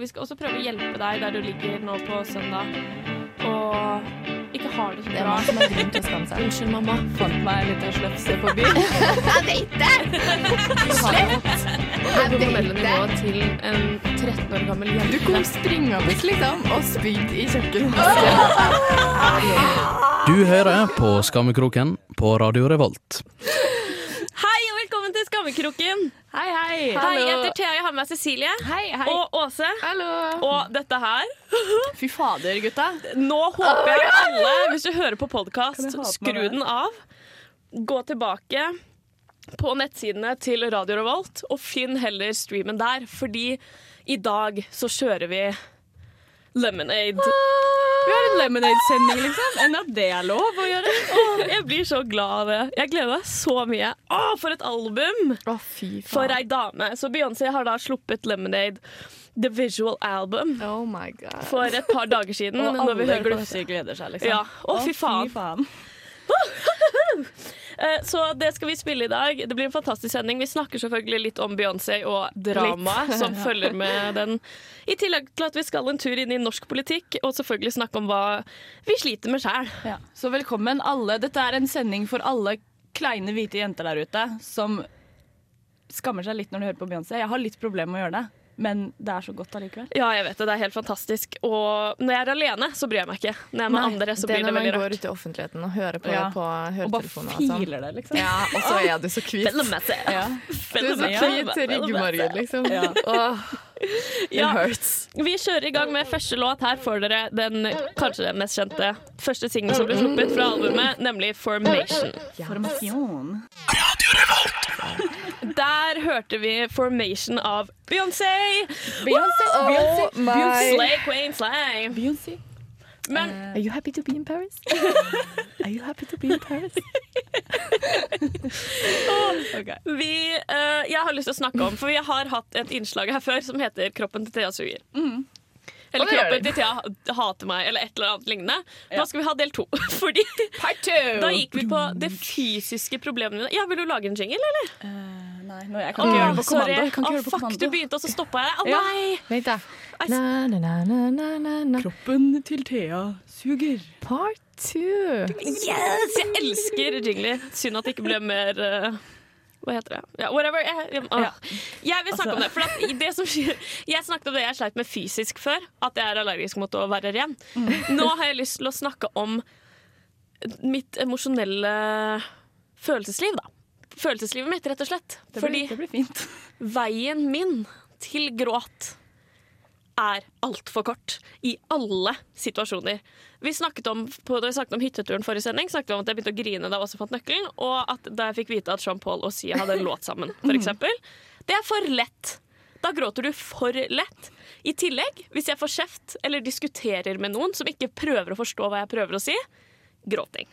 Og vi skal også prøve å hjelpe deg der du ligger nå på søndag og ikke har det så Det er bra. mange som har grunn til å skamme seg. Unnskyld, mamma. Fant meg en liten slefse på byen. Jeg vet det! Jeg vet det. til en 13 år gammel jente. Du kom springende liksom og spydde i kjøkkenvasken. Du hører på Skammekroken på Radio Revolt. Hei og velkommen til Skammekroken. Hei, hei. Hei, jeg heter Thea, jeg har med meg Cecilie Hei, hei. og Åse. Hallo. Og dette her Fy fader, gutta. Nå håper jeg alle, hvis du hører på podkast, skru den av. Gå tilbake på nettsidene til Radio Revolt og finn heller streamen der, fordi i dag så kjører vi Lemonade. Vi har en lemonade-sending, liksom. Enn at det er lov å gjøre. Åh, jeg blir så glad av det. Jeg gleder meg så mye. Åh, for et album! Å, fy faen. For ei dame. Så Beyoncé har da sluppet Lemonade, the visual album, Oh my god. for et par dager siden. Og alle glufser gleder seg, liksom. Ja. Å, fy faen. Eh, Så det skal vi spille i dag. Det blir en fantastisk sending. Vi snakker selvfølgelig litt om Beyoncé og dramaet som følger med den. I tillegg til at vi skal en tur inn i norsk politikk, og selvfølgelig snakke om hva vi sliter med sjæl. Ja. Så velkommen alle. Dette er en sending for alle kleine hvite jenter der ute som skammer seg litt når de hører på Beyoncé. Jeg har litt problemer med å gjøre det, men det er så godt allikevel. Ja, jeg vet det. Det er helt fantastisk. Og når jeg er alene, så bryr jeg meg ikke. Når jeg er med Nei, andre, så blir det veldig rart det når man går ut i offentligheten og hører på Ja. det på Og høretelefoner og sånn. filer det, liksom. Ja, og så er du så hvit. Ja. Du er så hvit ryggmargen, liksom. Ja. It Ja. hurts. Vi kjører i gang med første låt. Her får dere den kanskje den mest kjente første singelen som ble sluppet fra albumet, nemlig Formation. Formasjon. Der hørte vi Formation av Beyoncé. Beyoncé, Oh Beyoncé, my. Slay Queen Slay. Beyoncé. Men Are you happy to be in Paris? Are you happy to be in Paris? vi, uh, jeg har lyst til å snakke om, for vi har hatt et innslag her før som heter Kroppen til Thea suger. Eller Og Kroppen til Thea hater meg, eller et eller annet lignende. Nå skal vi ha del to. Fordi da gikk vi på det fysiske problemet. Ja, Vil du lage en jingle, eller? Eh, nei, nå, jeg kan ikke gjøre det på kommando. Sorry. kan ikke Å, gjøre det på fuck, du begynte, og så stoppa jeg. Å oh, nei! Vent, da. Na, na, na, na, na, na, na. Kroppen til Thea suger. Part two. Yes! Jeg elsker jingler. Synd at det ikke ble mer uh, Hva heter det? Ja, whatever. Jeg, jeg, åh. Ja. jeg vil snakke Altså. om det. For at det som, jeg snakket om det jeg sleit med fysisk før. At jeg er allergisk mot å være ren. Nå har jeg lyst til å snakke om mitt emosjonelle følelsesliv, da. Følelseslivet mitt, rett og slett. Det Fordi det fint. veien min til gråt er altfor kort i alle situasjoner. Vi snakket om, på, da vi snakket om hytteturen forrige sending, snakket vi om at jeg begynte å grine da jeg også fant nøkkelen, og at da jeg fikk vite at Jean-Paul og Sia hadde en låt sammen, for eksempel. Det er for lett. Da gråter du for lett. I tillegg, hvis jeg får kjeft eller diskuterer med noen som ikke prøver å forstå hva jeg prøver å si, gråting.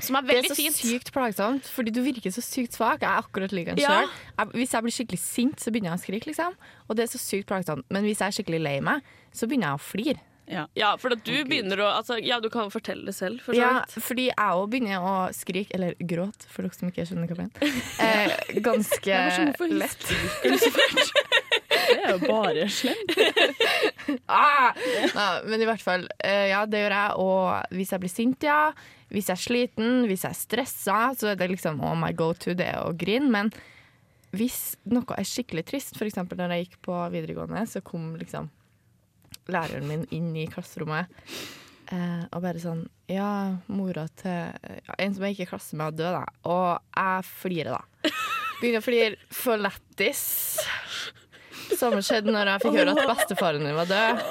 Som er Det er så fint. sykt plagsomt, fordi du virker så sykt svak. Jeg er akkurat lik en Ja. selv. Hvis jeg blir skikkelig sint, så begynner jeg å skrike, liksom. Og det er så sykt plagsomt. Men hvis jeg er skikkelig lei meg, så begynner jeg å flire. Ja. Ja, for at du begynner å altså, Ja, du kan fortelle det selv, for så Ja, fordi jeg òg begynner å skrike, eller gråte, for dere som ikke skjønner hva jeg mener. Eh, ganske lett. Det er jo bare slemt. Ah! Men i hvert fall, eh, ja, det gjør jeg. Og hvis jeg blir sint, ja. Hvis jeg er sliten, hvis jeg er stressa, så er det liksom oh my go to, det å grine. Men hvis noe er skikkelig trist, f.eks. når jeg gikk på videregående, så kom liksom læreren min inn i klasserommet eh, og bare sånn Ja, mora til ja, en som jeg gikk i klasse med, har død, da. Og jeg flirer, da. Begynner å flire for lættis. Samme skjedde når jeg fikk høre at bestefaren min var død.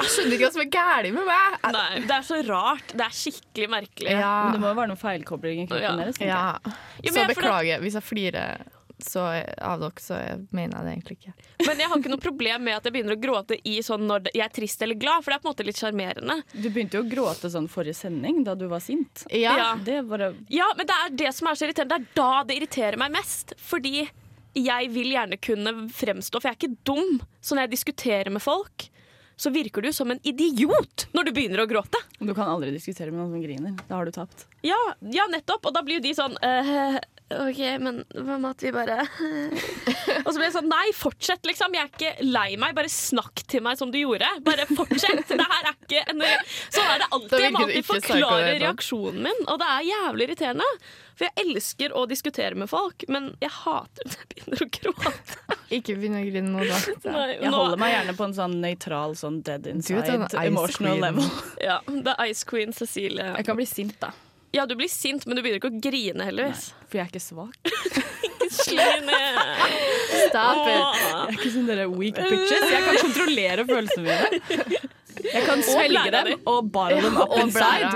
Jeg skjønner ikke hva som er galt med meg. Nei, det er så rart. Det er skikkelig merkelig. Ja, Men det må jo være noen feilkobling i kroppen Ja. deres. ja. Ja, men Så jeg- beklager hvis jeg flirer så, av dere, så jeg mener jeg det egentlig ikke. Men jeg har ikke noe problem med at jeg begynner å gråte i sånn når jeg er trist eller glad, for det er på en måte litt sjarmerende. Du begynte jo å gråte sånn forrige sending, da du var sint. Ja, Ja. Det bare... Ja, men det er det som er så irriterende. Det er da det irriterer meg mest. Fordi jeg vil gjerne kunne fremstå, for jeg er ikke dum. Så når jeg diskuterer med folk, så virker du som en idiot når du begynner å gråte. Du kan aldri diskutere med noen som griner. Da har du tapt. Ja, ja nettopp. Og da blir jo de sånn eh, OK, men hva med at vi bare Og så ble jeg sånn Nei, fortsett, liksom. Jeg er ikke lei meg. Bare snakk til meg som du gjorde. Bare fortsett. Det her er ikke en Sånn er det alltid. Jeg må alltid forklare reaksjonen min, og det er jævlig irriterende. For jeg elsker å diskutere med folk, men jeg hater når jeg begynner å gråte. Ikke begynn å grine nå, da. Nei, Jeg nå- holder meg gjerne på en sånn nøytral sånn dead inside emotional Queen. level. Ja, det er Ice Queen Cecilie. Jeg kan bli sint, da. Ja, du blir sint, men du begynner ikke å grine, heldigvis. For jeg er ikke svak. Sline. Stop it. Jeg er ikke sånn dere weak bitches. Jeg kan kontrollere følelsene mine. Jeg kan svelge dem og bottle dem up inside.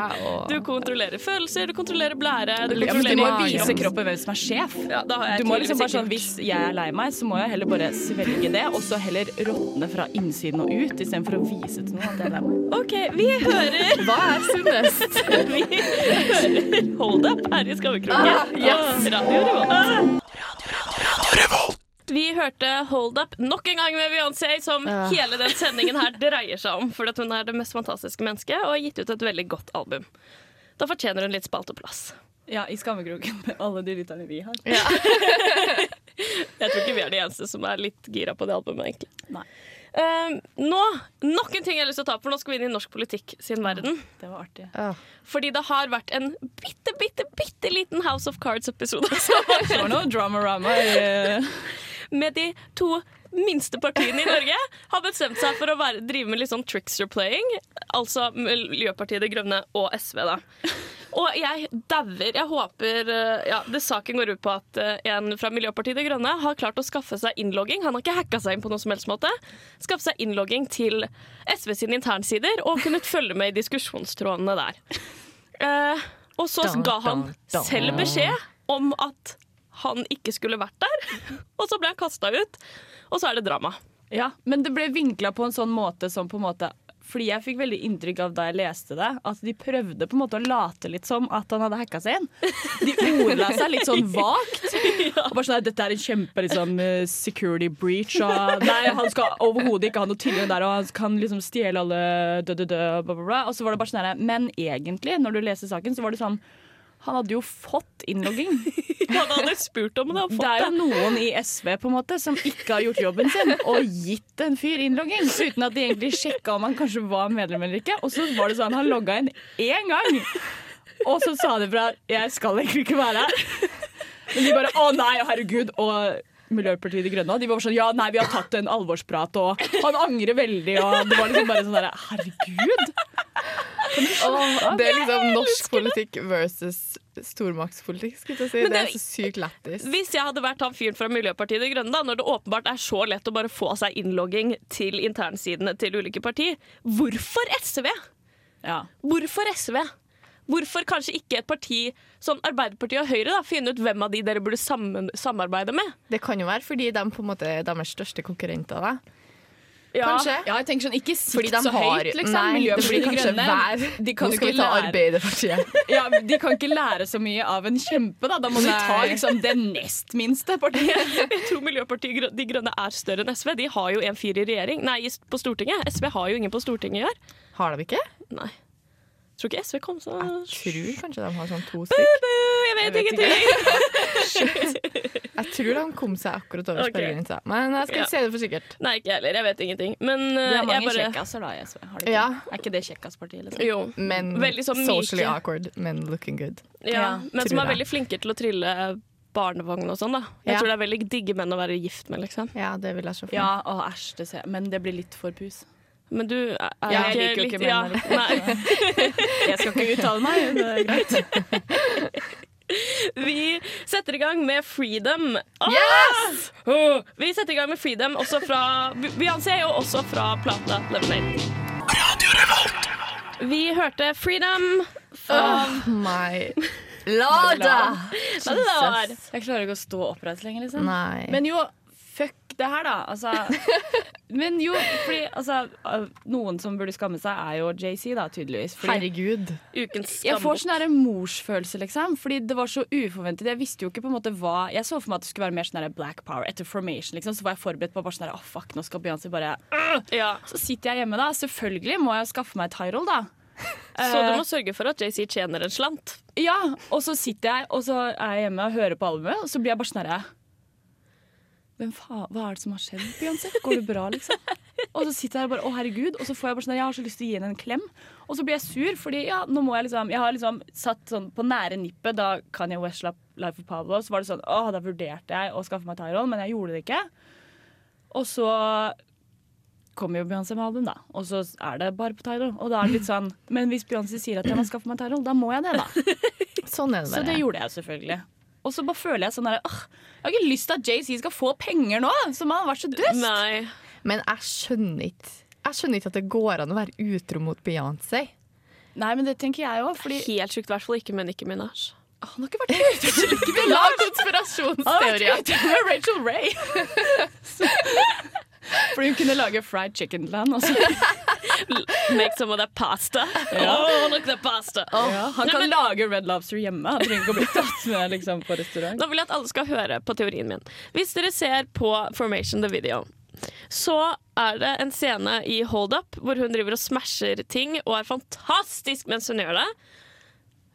Du kontrollerer følelser, du kontrollerer blære. Du Ja, du må vise kroppen hvem som er sjef. Ja, da har jeg Du må liksom bare sånn, Hvis jeg er lei meg, så må jeg heller bare svelge det, og så heller råtne fra innsiden og ut, istedenfor å vise til noen at jeg er lei meg. OK, vi hører, Hva er sunnest? vi hører Hold Up her i Skammekroken. Ah, yes. Radio Revolt. Vi hørte Hold Up nok en gang med Beyoncé, som Ja. hele den sendingen her dreier seg om. For at hun er det mest fantastiske mennesket og har gitt ut et veldig godt album. Da fortjener hun litt spalteplass. Ja, i skammekroken med alle de lytterne vi har. Jeg tror ikke vi er de eneste som er litt gira på det albumet, egentlig. Nei. Uh, nå, Nok en ting jeg har lyst til å ta opp, for nå skal vi inn i norsk politikk sin verden. Det var artig. ja. Fordi det har vært en bitte, bitte, bitte liten House of Cards-episode Det var noe drama-rama i med de to minste partiene i Norge har bestemt seg for å være, drive med litt sånn trickster playing. Altså Miljøpartiet De Grønne og SV, da. Og jeg dauer. Jeg håper eh, ja, det Saken går ut på at eh, en fra Miljøpartiet De Grønne har klart å skaffe seg innlogging. Han har ikke hacka seg inn på noen som helst måte. Skaffe seg innlogging til SV sine internsider og kunnet følge med i diskusjonstrådene der. Eh, og så ga han selv beskjed om at han ikke skulle vært der. Og så ble han kasta ut, og så er det drama. Ja, men det ble vinkla på en sånn måte som på en måte fordi jeg fikk veldig inntrykk av da jeg leste det, at de prøvde på en måte å late litt som at han hadde hacka seg inn. De ordla seg litt sånn vagt. Og bare sånn, at Dette er en kjempe liksom, eh, security breach. Og nei, han skal overhodet ikke ha noe tilgjengelig der, og han kan liksom stjele alle dø, dø, dø, bla, bla, bla. Og så var det bare sånn herre Men egentlig, når du leser saken, så var det sånn Han hadde jo fått innlogging. Han hadde spurt om det fått Det Det er jo noen i SV på en måte som ikke har gjort jobben sin og gitt en fyr innlogging uten at de egentlig sjekka om han kanskje var medlem eller ikke. Og så var det sånn han logga inn én gang, og så sa de fra 'jeg skal egentlig ikke være her'. Men de bare 'å nei, herregud'. Og Miljøpartiet De Grønne de var sånn 'ja, nei, vi har tatt en alvorsprat', og han angrer veldig, og det var liksom bare sånn derre Herregud. Det er liksom norsk politikk versus stormaktspolitikk. Si. Det det- er så sykt lættis. Hvis jeg hadde vært han fyren fra Miljøpartiet De Grønne, da, når det åpenbart er så lett å bare få seg innlogging til internsidene til ulike partier, hvorfor SV? Ja. Hvorfor SV? Hvorfor kanskje ikke et parti som Arbeiderpartiet og Høyre? da, Finne ut hvem av de dere burde sammen, samarbeide med? Det kan jo være fordi de på en måte er deres største konkurrenter. Da. Ja. Kanskje. Ja, jeg tenker sånn, Ikke sikt så har høyt, liksom. Nei, Miljøpartiet De Grønne. De kan Nå skal vi ta Arbeiderpartiet. Ja, De kan ikke lære så mye av en kjempe, da. Da må de ta liksom det nest minste partiet. Jeg tror Miljøpartiet De Grønne er større enn SV. De har jo en fyr i regjering. Nei, på Stortinget. SV har jo ingen på Stortinget i år. Har de ikke? Nei. Jeg Tror ikke SV kom så Jeg tror kanskje de har sånn to stykk. Jeg vet vet ingenting! Jeg tror han kom seg akkurat over okay. sperregrensa. Men jeg skal Ja. se det for sikkert. Nei, ikke jeg heller. Jeg vet ingenting. Men uh, har mange jeg bare kjekkaser da i SV. Har du ikke? Ja. Er ikke det kjekkaspartiet? Liksom? Jo. Men sånn socially myke. awkward, men looking good. Ja, Ja, men som er veldig flinke til å trille barnevogn og sånn, da. Jeg Ja. tror det er veldig digge menn å være gift med, liksom. Ja, det vil jeg så for. Ja, å, æsj, det ser jeg. Men det blir litt for pus. Men du er, er Ja, ikke jeg liker jo ikke menn ja, nei. Jeg skal ikke uttale meg. Det er greit. Vi setter i gang med Freedom. Yes! Vi setter i gang med Freedom også fra Beyoncé, og også fra plata Lemonade. Vi hørte Freedom Oh My Lada! Lada. Jeg klarer ikke å stå oppreist lenger, liksom. Nei. Men jo, det her, da. Altså, men jo, fordi altså, Noen som burde skamme seg, er jo JC, da, tydeligvis. Fordi Herregud. ukens jeg får skambok. sånn her morsfølelse, liksom. Fordi det var så uforventet. Jeg visste jo ikke på en måte hva Jeg så for meg at det skulle være mer sånn Black Power etter Formation. liksom Så var jeg forberedt på bare sånn her, oh, fuck, nå skal Beyoncé bare Ja. Så sitter jeg hjemme, da. Selvfølgelig må jeg skaffe meg et Tyrol, da. Så du må sørge for at JC tjener en slant. Ja, og så sitter jeg og så er jeg hjemme og hører på albumet, og så blir jeg bare sånn herre Hva er det som har skjedd, Beyoncé? Går det bra, liksom? Og så sitter jeg og bare Å, herregud. Og så får jeg bare sånn Jeg har så lyst til å gi henne en klem. Og så blir jeg sur, fordi ja, nå må jeg liksom Jeg har liksom satt sånn på nære nippet da Kanye West slapp Life of Pablo, så var det sånn åh, da vurderte jeg å skaffe meg Tyron, men jeg gjorde det ikke. Og så kommer jo Beyoncé med album, da. Og så er det bare på Tyron. Og da er det litt sånn Men hvis Beyoncé sier at jeg må skaffe meg Tyron, da må jeg det, da. Sånn er det bare. Så det gjorde jeg selvfølgelig. Og så bare føler jeg sånn der, «Åh, Jeg har ikke lyst til at JC skal få penger nå, som han har vært så dust. Nei. Men jeg skjønner ikke Jeg skjønner ikke at det går an å være utro mot Beyoncé. Nei, men det tenker jeg òg, fordi Helt sjukt, i hvert fall ikke med Nicki Minaj. han har ikke vært ute Lag konspirasjonsteorier. med Rachel Ray. Fordi hun kunne lage fried chicken-land han. Og så, Make some of that pasta. Ja. Oh, look at that pasta. ja, han Nei, kan men- lage Red Lobster hjemme. Han trenger ikke å bli tatt med liksom, på restaurant. Nå vil jeg at alle skal høre på teorien min. Hvis dere ser på Formation the Video, så er det en scene i Hold Up hvor hun driver og smasher ting og er fantastisk mens hun gjør det.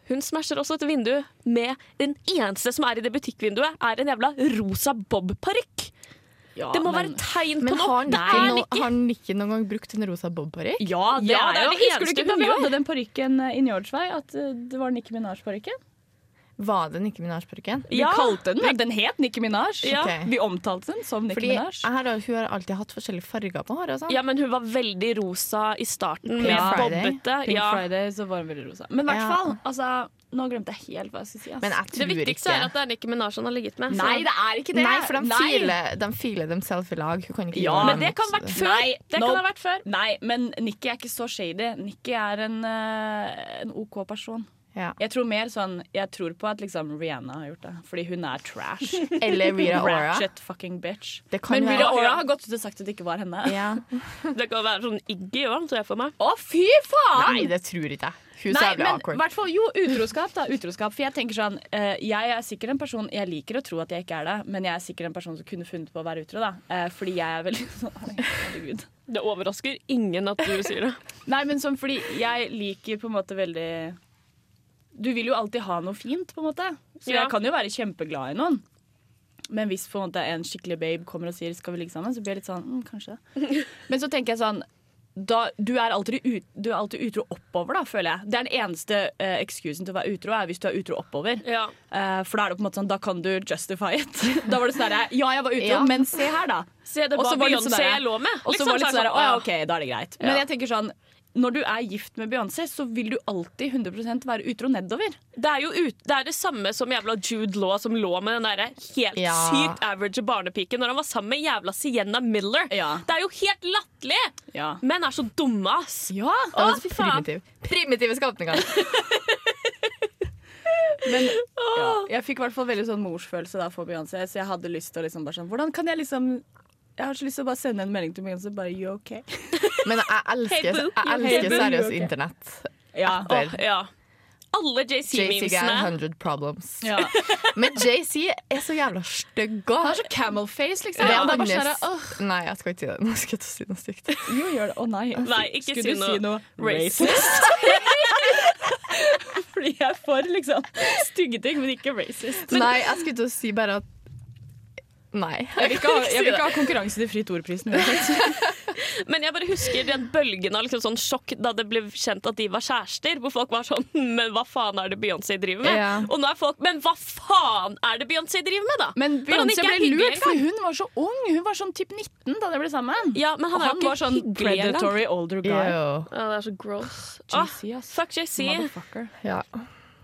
Hun smasher også et vindu med den eneste som er i det butikkvinduet, er en jævla rosa bob-parykk. Ja, Det må men- være tegn på noe. Men Nikki, er no, Nikki. har Nikki noen gang brukt en rosa bob-parykk? Ja, det Ja, er det er jo det Husker du eneste ikke da hun vi gjør. hadde den parykken eh, i Njordsvei? At eh, det var Nikki Minaj-parykken? Var det Nikki Minaj-parykken? Vi Ja. kalte den Den het Nicki Minaj. Ja. Okay. Vi omtalte den som Nicki Fordi Minaj. Her, hun har alltid hatt forskjellige farger på håret. sånn. Ja, men hun var veldig rosa i starten, med Pink Friday. bobbete. Pink Ja. Friday så var hun veldig rosa. Men i hvert Ja. fall, altså Nå glemte jeg helt hva jeg skulle si. Altså. Men jeg Det viktigste ikke er at det er Nicki Minaj han har ligget med. så- Nei, det er ikke det! Nei, for de filer, de filer dem selv i lag. Hun kan ikke Ja, Men det kan ha vært før. Nei, det no. kan ha vært før. Nei, men Nikki er ikke så shady. Nikki er en, eh, en OK person. Ja. Jeg tror mer sånn Jeg tror på at liksom Rihanna har gjort det. Fordi hun er trash. Eller Rita Ora. Ratchet fucking bitch. Det kan Men være- Rita Ora har gått ut og sagt at det ikke var henne. Ja. Det kan være sånn Iggy òg, tror jeg for meg. Å, fy faen! Nei, det tror ikke jeg. Hun Nei, men hvert fall, jo, utroskap, da. Utroskap. For jeg tenker sånn uh, Jeg er sikkert en person Jeg liker å tro at jeg ikke er det, men jeg er sikkert en person som kunne funnet på å være utro, da. Uh, fordi jeg er veldig sånn Herregud. Det overrasker ingen at du sier det. Nei, men sånn fordi jeg liker på en måte veldig Du vil jo alltid ha noe fint, på en måte. Så Ja. jeg kan jo være kjempeglad i noen. Men hvis på en måte en skikkelig babe kommer og sier 'skal vi ligge sammen', så blir jeg litt sånn mm, kanskje. Men så tenker jeg sånn da, du, er alltid ut, du er alltid utro oppover, da, føler jeg. Det er den eneste uh, excusen til å være utro, er hvis du er utro oppover. Ja. Uh, for da er det på en måte sånn, da kan du justify it. Da var det sånn der, Ja, jeg var utro, Ja. men se her, da. Se, det var Beyoncé sånn jeg lå med. Og så Liksom, var det litt så sånn er der, det å ja, sånn, OK, da er det greit. Men jeg tenker sånn når du er gift med Beyoncé, så vil du alltid 100% være utro nedover. Det er jo ut, det, er det samme som jævla Jude Law som lå med den der helt Ja. sykt average barnepiken når han var sammen med jævla Sienna Miller. Ja. Det er jo helt latterlig! Ja. Menn er så dumme, ass. Ja, Det var Å, fy faen. primitiv. Primitive skapninger. men ja, jeg fikk i hvert fall veldig sånn morsfølelse da for Beyoncé, så jeg hadde lyst til å liksom bare sånn Hvordan kan jeg liksom Jeg har så lyst til å bare sende en melding til Beyoncé, bare you okay? Men jeg elsker, jeg elsker seriøst internett. Ja. Etter Åh, ja. Alle JC-memesene. JC-memesene. 100 problems. ja. Men JC er så jævla stygg Han har så camel face, liksom. Ja, det bare sånn åh, Nei, jeg skal ikke si det. Nå skal jeg si noe stygt. Jo, gjør det. Å nei. Nei, ikke Skulle si du noe si noe racist. Fordi jeg er for liksom stygge ting, men ikke racist. Nei, jeg skulle til å si bare at Nei. Jeg vil ikke ha, jeg vil ikke ha konkurranse til Fritt ord-prisen. Men jeg bare husker den bølgen av liksom sånn sjokk da det ble kjent at de var kjærester. Hvor folk var sånn Men hva faen er det Beyoncé driver med? Ja. Og nå er folk Men hva faen er det Beyoncé driver med, da? Men Beyoncé ble lurt, for hun var så ung. Hun var sånn typ 19 da de ble sammen. Ja, men han Og er han ikke var sånn predatory older guy. Ja, det er så gross. JC, Ah, fuck JC. Motherfucker. Ja.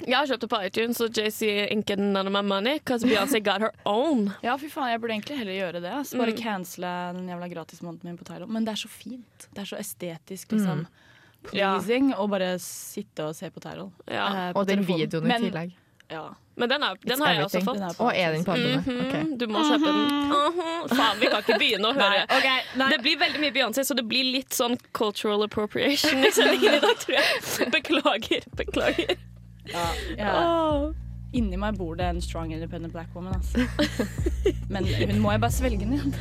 Jeg har kjøpt det på iTunes, og JC ain't getting none of my money because Beyoncé got her own. Ja, fy faen, jeg burde egentlig heller gjøre det. Mm. Bare cancele den jævla gratismåneden min på Thailand. Men det er så fint. Det er så estetisk, liksom. Mm. Ja. Pleasing å bare sitte og se på Thailand. Ja. Eh, Og den telefonen. videoen i Men- tillegg. Ja. Men den, er, den har jeg også fått. Er Og er den på albumet? Mhm, Ok. Du må kjøpe den. Mhm. Faen, vi kan ikke begynne å høre. Nei, okay, nei. Det blir veldig mye Beyoncé, så det blir litt sånn cultural appropriation i sendingen i dag, tror jeg. Beklager. Beklager. Ja, ja. Inni meg bor det en strong independent black woman. Altså. Men hun må jeg bare svelge igjen.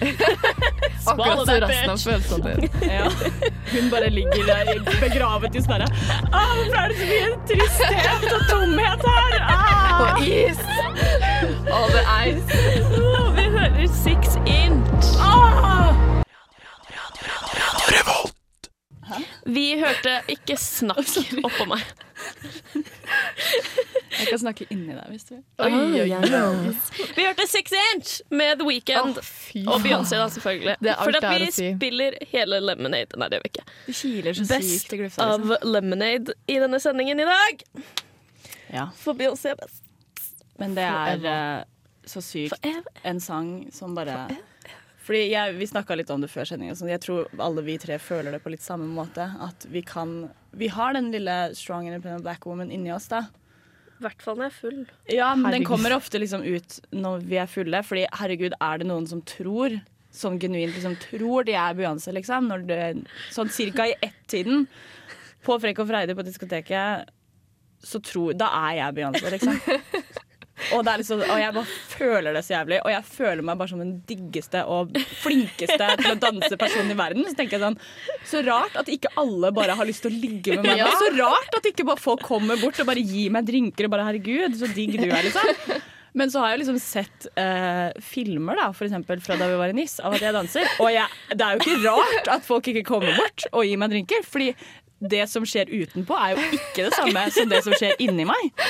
Akkurat så resten av følelsene dine. Ja. Hun bare ligger der begravet i herre ah, Hvorfor er det så mye tristhet og tomhet her? Ah! Og is! All the ice. Å, vi hører Six Inch. Ah! Vi hørte ikke snakk oppå meg. Jeg kan snakke inni deg hvis du vil. Oi, oi, oi. Vi hørte Six Inch med The Weeknd. oh, Og Beyoncé, da, selvfølgelig. For at vi si. spiller hele Lemonade. Nei, det gjør vi ikke. Det kiler så Best sykt i liksom. av. Lemonade i denne sendingen i dag. Ja. For Beyoncé er best. Men det er uh, så sykt en sang som bare Fordi jeg, Vi snakka litt om det før sendinga. Jeg tror alle vi tre føler det på litt samme måte. At vi kan Vi har den lille strong independent black woman inni oss, da. I hvert fall når jeg er full. Ja, men den kommer ofte liksom ut når vi er fulle. Fordi herregud, er det noen som tror Sånn genuint liksom tror de er Beyoncé, liksom. Når det, sånn cirka i ett-tiden på Frekk og Freide på diskoteket, så tror Da er jeg Beyoncé, liksom. Og, er liksom, og jeg bare føler det så jævlig. Og jeg føler meg bare som den diggeste og flinkeste til å danse personen i verden. Så tenker jeg sånn Så rart at ikke alle bare har lyst til å ligge med meg. Ja. Så rart at ikke bare folk kommer bort og bare gir meg drinker og bare 'herregud, så digg du er', liksom. Men så har jeg liksom sett eh, filmer da, for eksempel fra da vi var i NIS, av at jeg danser. Og jeg, det er jo ikke rart at folk ikke kommer bort og gir meg drinker. Fordi det som skjer utenpå, er jo ikke det samme som det som skjer inni meg.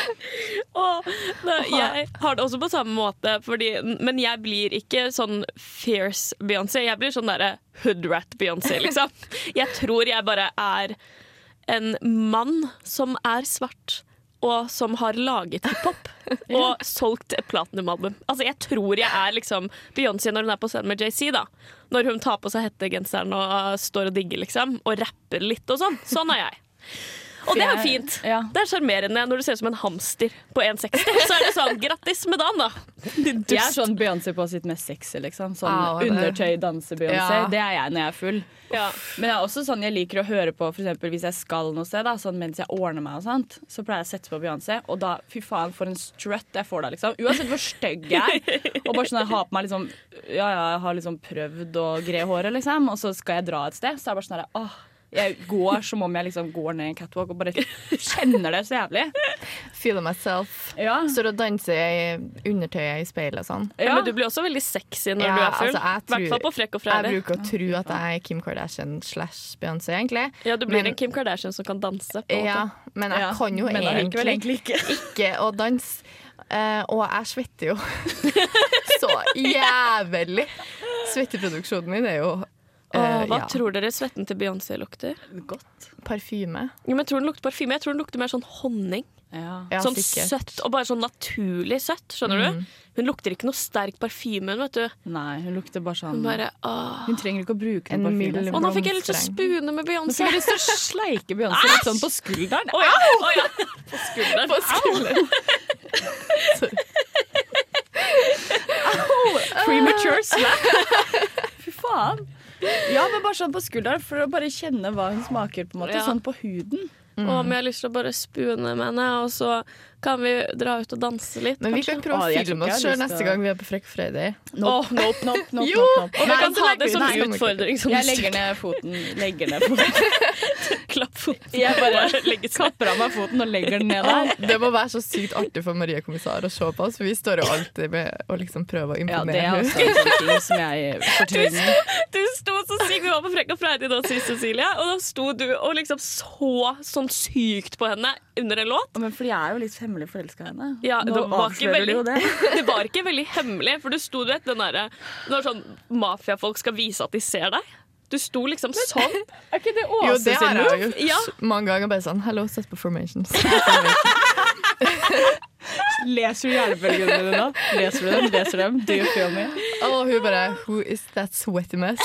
Og det, jeg har det også på samme måte, fordi, men jeg blir ikke sånn fierce Beyoncé. Jeg blir sånn derre hoodrat Beyoncé, liksom. Jeg tror jeg bare er en mann som er svart. Og som har laget hiphop og solgt et platinumalbum. Altså, jeg tror jeg er liksom Beyoncé når hun er på scenen med JC. da Når hun tar på seg hettegenseren og står og digger, liksom. Og rapper litt og sånn. Sånn er jeg. Og det er jo fint. ja. Det er sjarmerende når du ser ut som en hamster på 1,60. Så er det sånn grattis med dagen, da. Jeg er sånn Beyoncé på sitt mest sexy, liksom. Sånn ah, undertøy-danse-Beyoncé. Ja. Det er jeg når jeg er full. Ja. Men jeg er også sånn jeg liker å høre på eksempel, hvis jeg skal noe sted, da, sånn mens jeg ordner meg, og sånt, så pleier jeg å sette på Beyoncé. Og da, fy faen, for en strut jeg får da, liksom. Uansett hvor stygg jeg er. Og bare sånn jeg har på meg liksom Ja, ja, jeg har liksom prøvd å gre håret, liksom, og så skal jeg dra et sted, så er det bare sånn herre åh. Jeg går som om jeg liksom går ned en catwalk og bare kjenner det så jævlig. Feel myself. Ja. Står og danser i undertøyet i speilet og sånn. Ja. Men du blir også veldig sexy når Ja, du er full. altså, jeg I hvert fall på Frekk og Jeg bruker å tro at jeg er Kim Kardashian slash Beyoncé, egentlig. Ja, du blir Men- en Kim Kardashian som kan danse. På en måte. Ja, men jeg Ja, kan jo men egentlig egentlig ikke. ikke å danse. Uh, og jeg svetter jo så jævlig. Svetteproduksjonen min er jo Åh, hva ja, tror dere svetten til Beyoncé lukter? Godt. parfyme. Jo, men jeg tror den lukter parfyme. Jeg tror den lukter mer sånn honning. Ja. Sånn sikkert. søtt, og bare sånn naturlig søtt. Skjønner du? Hun lukter ikke noe sterk parfyme, vet du. Nei, hun lukter bare sånn Hun bare. Hun trenger ikke å bruke En parfyme. Og nå fikk jeg lyst til å spune med Nå Beyoncé. fikk jeg lyst til å sleike Beyoncé litt sånn på skulderen. Oh, ja, Oh, ja. På skulderen. På skulderen. Premature slap. Fy faen. Ja, men bare sånn på skulderen for å bare kjenne hva hun smaker. på en måte Ja. Sånn på huden. Og om jeg har lyst til å bare spune med henne, og så kan vi dra ut og danse litt. Men vi kanskje. kan prøve Å, filme oss sjøl neste gang vi er på Frekk Friday. Nope, nope, nope, nope, Jo! nope, nope. Og vi kan ta det som den. utfordring. Som Jeg legger ned foten. Legger ned foten. Klapp foten. Jeg bare legger kapper av meg foten og legger den ned der. Det må være så sykt artig for Maria Kommissar å se på oss, for vi står jo alltid med å liksom prøve å imponere Ja, det er henne. også en sånn ting som jeg fortrenger. Du sto så sykt Vi var på Frekk og Freidig da sist, Cecilie, og da sto du og liksom så sånn sykt på henne under en låt. Men for jeg er jo litt hemmelig forelska i henne. Ja, det Nå var ikke avslører du jo veldig, det. det var ikke veldig hemmelig, for du sto du vet den derre Når sånn mafiafolk skal vise at de ser deg. Du sto liksom sånn. Er ikke det Jo, det har jeg jo Ja. gjort mange ganger. Bare sånn Hello, sett på formations. Leser du hjernebølgene dine da? Leser du dem? Leser dem? Do you feel me? Og hun bare Who is that sweaty mess?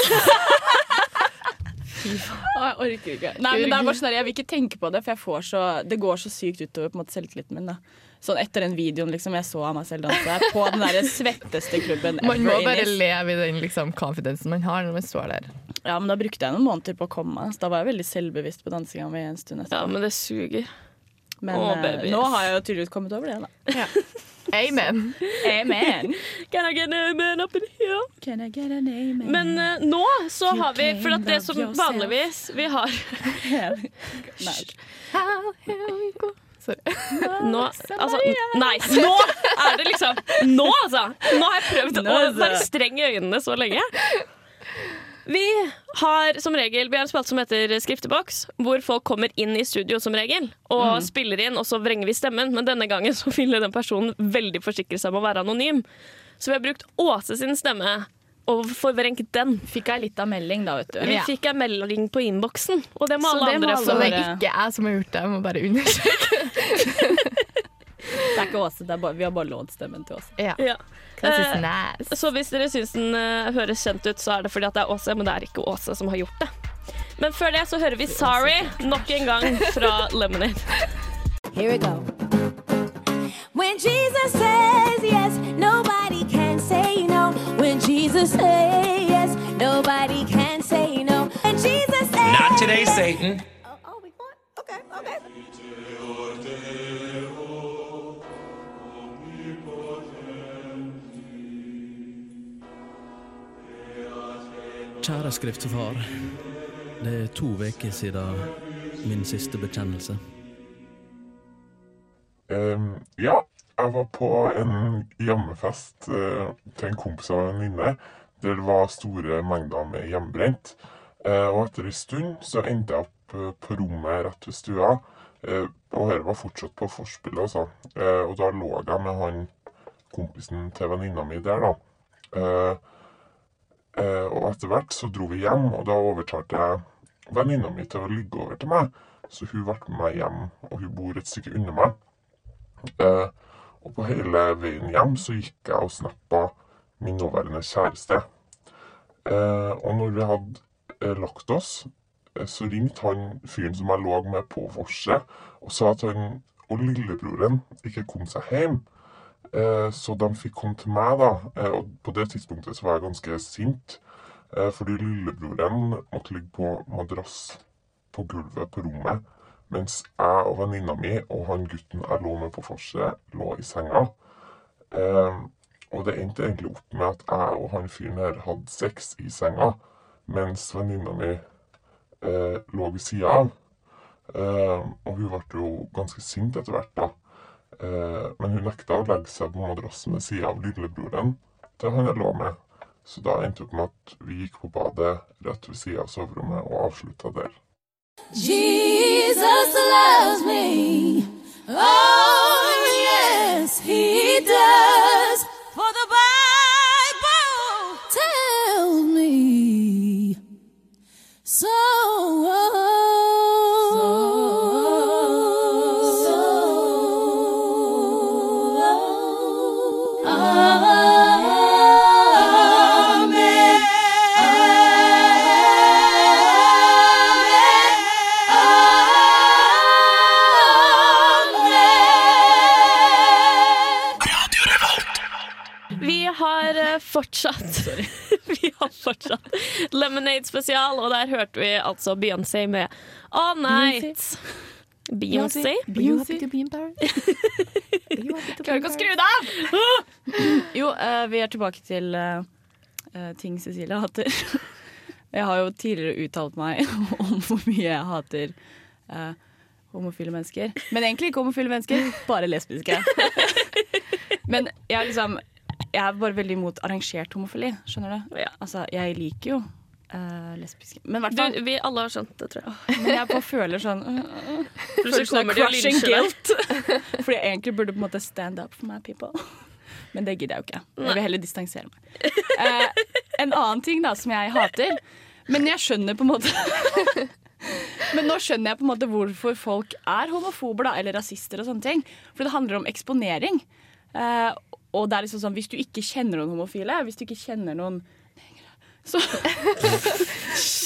Å, jeg orker ikke. Nei, men det er bare sånn Jeg vil ikke tenke på det, for jeg får så, det går så sykt utover på en måte selvtilliten min. da Sånn Etter den videoen liksom jeg så av meg selv danse på den der svetteste klubben Man må bare leve i den liksom confidensen man har når man står der. Ja, men Da brukte jeg noen måneder på å komme meg. Så da var jeg veldig selvbevisst på dansinga mi en stund Ja, men det suger. Men Å, eh, nå har jeg jo tydeligvis kommet over det. da Amen. Amen. Can I get an amen up in here? Can I get an amen? Men uh, nå så You har vi For at det som yourself. vanligvis vi har How here go. Nå, altså, Nei, nå er det liksom Nå, altså! Nå har jeg prøvd Nå, å altså. være streng i øynene så lenge. Vi har som regel Vi har en spalte som heter Skrifteboks, hvor folk kommer inn i studio som regel og spiller inn, og så vrenger vi stemmen. Men denne gangen så ville den personen veldig forsikre seg om å være anonym. Så vi har brukt Åse sin stemme og forvrengt den. Fikk jeg litt av melding, da, vet du. Vi Ja. fikk en melding på innboksen, og det må Så alle det andre alle Så det er ikke jeg som har gjort det. Jeg må bare understreke. Det er ikke Åse, det er bare, vi har bare lånt stemmen til Åse. Ja. Ja. Eh, nice. Så hvis dere syns den uh, høres kjent ut, så er det fordi at det er Åse, men det er ikke Åse som har gjort det. Men før det så hører vi 'Sorry' nok en gang fra Lemonade. Here we go. When Jesus says yes, nobody can say no. When Jesus says yes, nobody can say no. When Jesus says Not today, Satan. Oh, oh, we want. Okay, okay. Kjære skriftefar. Det er to uker siden min siste bekjennelse. Um, ja, jeg var på en hjemmefest uh, til en kompis av en venninne der det var store mengder med hjemmebrent. Uh, og etter en stund så endte jeg opp uh, på rommet rett ved stua. Og dette var fortsatt på forspillet, altså. Og da lå jeg med han kompisen til venninna mi der, da. Eh, og etter hvert så dro vi hjem, og da overtalte jeg venninna mi til å ligge over til meg. Så hun ble med meg hjem, og hun bor et stykke unna meg. Eh, og på hele veien hjem så gikk jeg og snappa min nåværende kjæreste. Eh, og når vi hadde lagt oss, så ringte han fyren som jeg lå med på vorset, og sa at han og lillebroren ikke kom seg hjem. Eh, så de fikk komme til meg, da. Eh, og på det tidspunktet så var jeg ganske sint. Eh, fordi lillebroren måtte ligge på madrass på gulvet på rommet. Mens jeg og venninna mi og han gutten jeg lå med på forset, lå i senga. Og det endte egentlig opp med at jeg og han fyren her hadde sex i senga, mens venninna mi lå ved sida av. Og hun ble jo ganske sint etter hvert, da. Eh, men hun nekta å legge seg på madrassen ved sida av lillebroren til han jeg lå med. Så da endte det opp med at vi gikk på badet rett ved sida av soverommet og avslutta der. Jesus loves me. Oh, yes, he does. Fortsatt Vi har fortsatt Lemonade spesial, og der hørte vi altså Beyoncé med All Night. Beyoncé? Are you happy to be in Paris? Are you happy to be Klarer ikke å skru det av! Jo, uh, vi er tilbake til eh, eh, ting Cecilie hater. Jeg har jo tidligere uttalt meg om hvor mye jeg hater uh, homofile mennesker. Men egentlig ikke homofile mennesker, bare lesbiske. Men jeg liksom Jeg er bare veldig imot arrangert homofili, skjønner du? Ja. Altså, jeg liker jo Uh, lesbiske Men hvert fall vi alle har skjønt det, tror jeg. Men jeg bare føler sånn uh, uh, sånn kommer det og crushing guilt. Fordi jeg egentlig burde på en måte stand up for my people. Men det gidder jeg jo ikke. Jeg vil heller distansere meg. Uh, en annen ting da som jeg hater, men jeg skjønner på en måte Men nå skjønner jeg på en måte hvorfor folk er homofober da, eller rasister og sånne ting. For det handler om eksponering. Eh, og det er liksom sånn, hvis du ikke kjenner noen homofile, hvis du ikke kjenner noen så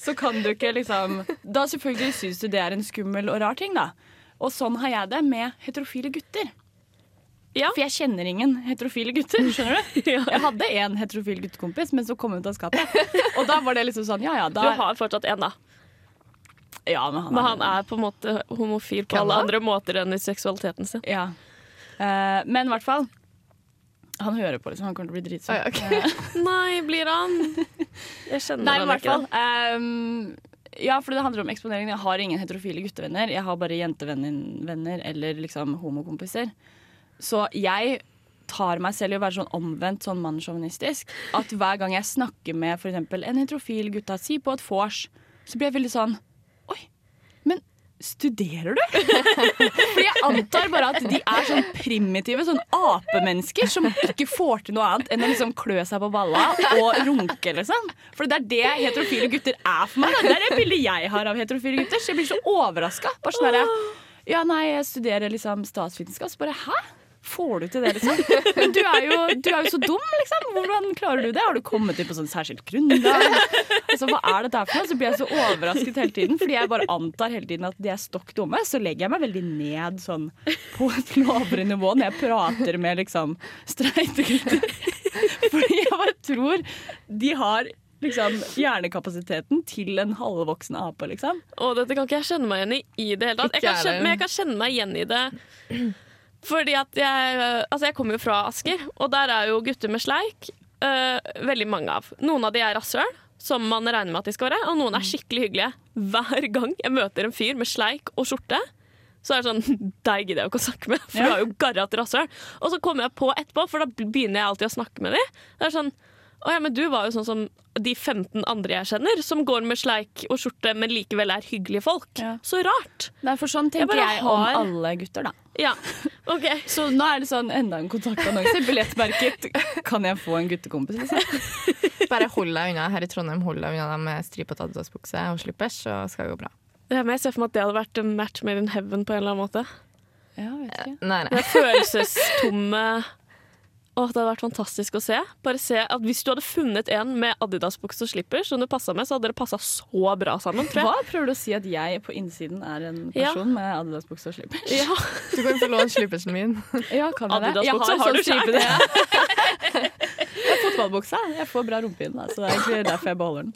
så kan du ikke liksom Da selvfølgelig syns du det er en skummel og rar ting, da. Og sånn har jeg det med heterofile gutter. Ja. For jeg kjenner ingen heterofile gutter. skjønner du? Jeg hadde en heterofil guttekompis, men så kom hun ut av skapet. Og da var det liksom sånn, ja ja, Du har fortsatt en, da. Ja, men han, Men han er på en måte homofil på alle andre måter enn i seksualiteten sin. Ja. Uh, men i hvert fall Han hører på, liksom. Han kommer til å bli dritsur. Ah, ja, ok. Nei, blir han? Jeg kjenner Nei, han ikke. fall. ehm, ja, for det handler om eksponering. Jeg har ingen heterofile guttevenner. Jeg har bare jentevenner eller liksom homokompiser. Så jeg tar meg selv i å være sånn omvendt sånn mannssjåvinistisk. At hver gang jeg snakker med eksempel en heterofil gutta, si på et vors, så blir jeg veldig sånn studerer du? For jeg antar bare at de er sånn primitive sånn apemennesker som ikke får til noe annet enn å liksom klø seg på balla og runke, liksom. For det er det heterofile gutter er for meg. Da. Det er det bildet jeg har av heterofile gutter. Så jeg blir så overraska. Bare sånn herre Ja, nei, jeg studerer liksom statsvitenskap. Så bare hæ? Får du til det, liksom? Men du er, jo, du er jo så dum, liksom. Hvordan klarer du det? Har du kommet inn på sånn særskilt grunnlag? Altså, hva er dette her for noe? Så blir jeg så overrasket hele tiden, fordi jeg bare antar hele tiden at de er stokk dumme. Så legger jeg meg veldig ned sånn på et lavere nivå når jeg prater med liksom streite gutter. Fordi jeg bare tror de har liksom hjernekapasiteten til en halvvoksen ape, liksom. Å, dette kan ikke jeg kjenne meg igjen i i det hele tatt. Jeg kjenne, men jeg kan kjenne meg igjen i det fordi at jeg Altså, jeg kommer jo fra Asker, og der er jo gutter med sleik uh, veldig mange av. Noen av de er rasshøl, som man regner med at de skal være, og noen er skikkelig hyggelige. Hver gang jeg møter en fyr med sleik og skjorte, så er det sånn Deg gidder jeg jo ikke å snakke med, for du er jo garrat rasshøl. Og så kommer jeg på etterpå, for da begynner jeg alltid å snakke med dem. Det er sånn Å ja, men du var jo sånn som de 15 andre jeg kjenner, som går med sleik og skjorte, men likevel er hyggelige folk. Ja. Så rart. Nei, for sånn tenker jeg, jeg, om har- alle gutter, da. Ja, OK. Så nå er det sånn enda en kontaktannonse. Billettmerket. Kan jeg få en guttekompis? Liksom? Bare hold deg unna. Her i Trondheim hold deg unna dem med stripete Adidas-bukse og slippers, så skal det gå bra. Ja, men jeg ser for meg at det hadde vært en match made in heaven på en eller annen måte. Ja, vet ikke. Nei, Det nei. er følelsestomme Åh, Det hadde vært fantastisk å se. Bare se at Hvis du hadde funnet en med Adidas-bukse og slipper som du passa med, så hadde dere passa så bra sammen. tror Hva prøver du å si at jeg på innsiden er en Ja. person med Adidas-bukse og slippers? Ja. Du kan få låne slippersen min. Ja, kan jeg det? Jeg har sånn du selv. fotballbuksa. Jeg får bra rumpe i den, så det er egentlig derfor jeg beholder den.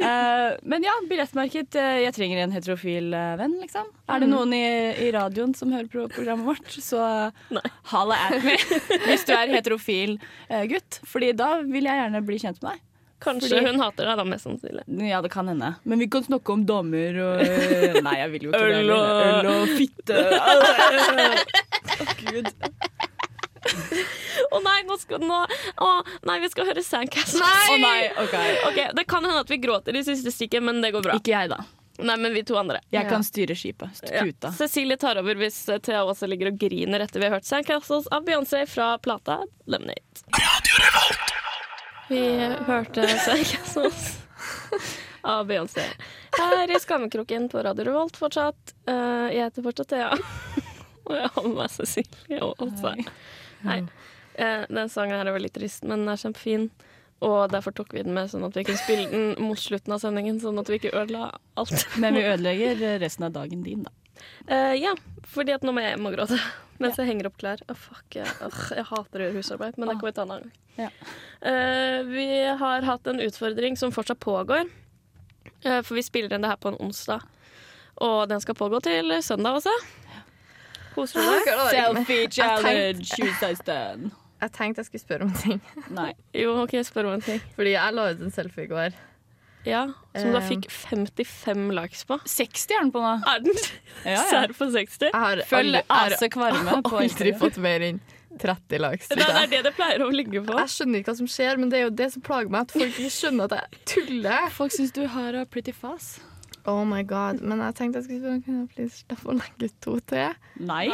Uh, men ja, billettmerket. eh, jeg trenger en heterofil eh, venn, liksom. Er det noen i, i radioen som hører på programmet vårt, så halla at me hvis du er heterofil uh, gutt. Fordi da vil jeg gjerne bli kjent med deg. Kanskje Fordi- hun hater deg, da, mest sannsynlig. Ja, det kan hende. Men vi kan snakke om damer og Nei, jeg vil jo ikke det. Øl og- Øl og fitte. Å, Gud. Å nei, nå skal nå, å, nei, vi skal høre Sandcastle. Å nei, OK. Ok, Det kan hende at vi gråter i siste stikket, men det går bra. Ikke jeg, da. Nei, men vi to andre. Jeg Ja. kan styre skipet. Ja. Cecilie tar over hvis eh, Thea også ligger og griner etter vi har hørt Sandcastles av Beyoncé fra plata Lemonade. Vi hørte Sandcastles av Beyoncé. Her i Skammekroken på Radio Revolt fortsatt. Eh, jeg heter fortsatt Thea. Og jeg har med meg Cecilie og Hei. Eh, den sangen her er veldig trist, men den er kjempefin. Og derfor tok vi den med, sånn at vi kunne spille den mot slutten av sendingen. Sånn at vi ikke ødela alt. Men vi ødelegger resten av dagen din, da. Uh, ja, fordi at nå må jeg hjem og gråte mens jeg henger opp klær. Oh, fuck, jeg, oh, jeg hater å gjøre husarbeid, men det kan ta en annen gang. Ja. Uh, vi har hatt en utfordring som fortsatt pågår, uh, for vi spiller inn det her på en onsdag. Og den skal pågå til søndag også. Koser du deg? Selfie challenge, 2016. Jeg tenkte jeg skulle spørre om en ting. Nei. Jo, OK, spør om en ting. Fordi jeg la ut en selfie i går. Ja, Som du da Eh. fikk 55 likes på. 60 er den på nå. Er den Ja, ja. Sær på 60? Jeg har Følg Ase Kvarme har på aldri fått mer enn 30 likes. Det er det det pleier å ligge på. Jeg skjønner ikke hva som skjer, men det er jo det som plager meg. At folk ikke skjønner at jeg tuller. Folk syns du har a pretty fast. Oh my god, Men jeg tenkte jeg skulle spørre Kan jeg please slippe å legge ut to til. Nei.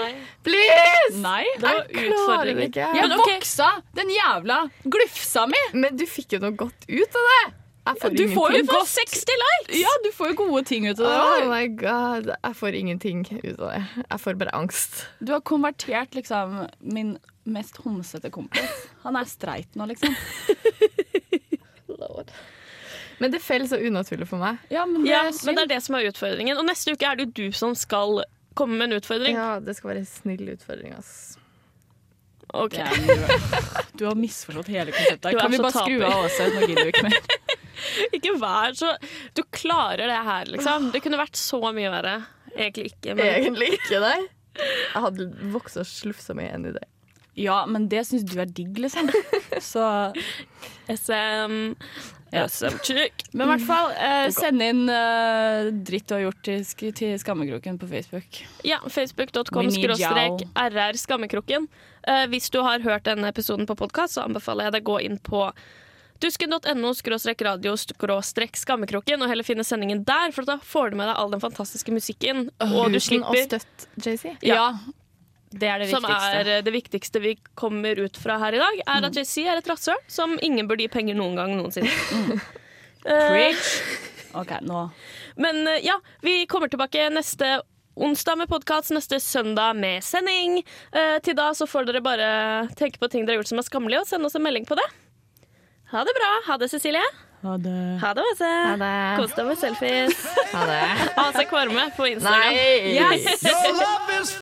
Please! Nei. Det var Jeg klarer det ikke. Jeg Men ok. voksa den jævla glufsa mi! Men du fikk jo noe godt ut av det. Jeg får Du får jo godt 60 likes! Ja, du får jo gode ting ut av det. Oh my god, jeg får ingenting ut av det. Jeg får bare angst. Du har konvertert liksom min mest homsete kompis. Han er streit nå, liksom. Men det faller så unaturlig for meg. Ja, men det Ja, men det er det som er utfordringen. Og neste uke er det jo du som skal komme med en utfordring. Ja, det skal være en snill utfordring, ass. Ok. Ja, du, du har misforstått hele konseptet. Kan vi bare bare skru av Åse? Nå gidder vi ikke mer. Ikke vær så Du klarer det her, liksom. Det kunne vært så mye verre. Egentlig ikke, men Egentlig ikke, nei. Jeg hadde vokst og slufsa meg igjen i det. Ja, men det syns du er digg, liksom. Så SM Ja. SM-chick. Men i hvert fall, eh, send inn eh, dritt du har gjort til, sk- til Skammekroken på Facebook. Ja, facebook.com skråstrek rr skammekroken. Eh, hvis du har hørt denne episoden på podkast, så anbefaler jeg deg å gå inn på dusken.no skråstrek radio skråstrek skammekroken og heller finne sendingen der, for da får du med deg all den fantastiske musikken, og du slipper støtte JC. Ja. Det er det som er eh, det viktigste vi kommer ut fra her i dag, er at JC er et rasshøl som ingen burde gi penger noen gang noensinne. Eh, Preach. OK, nå men eh, ja, vi kommer tilbake neste onsdag med podkast, neste søndag med sending. Eh, til da så får dere bare tenke på ting dere har gjort som er skammelig, og sende oss en melding på det. Ha det bra. Ha det, Cecilie. Ha det. Ha det, Åse. Kos deg med selfies. Ha det. AC Kvarme på Instagram. Nei! Yes! Your love is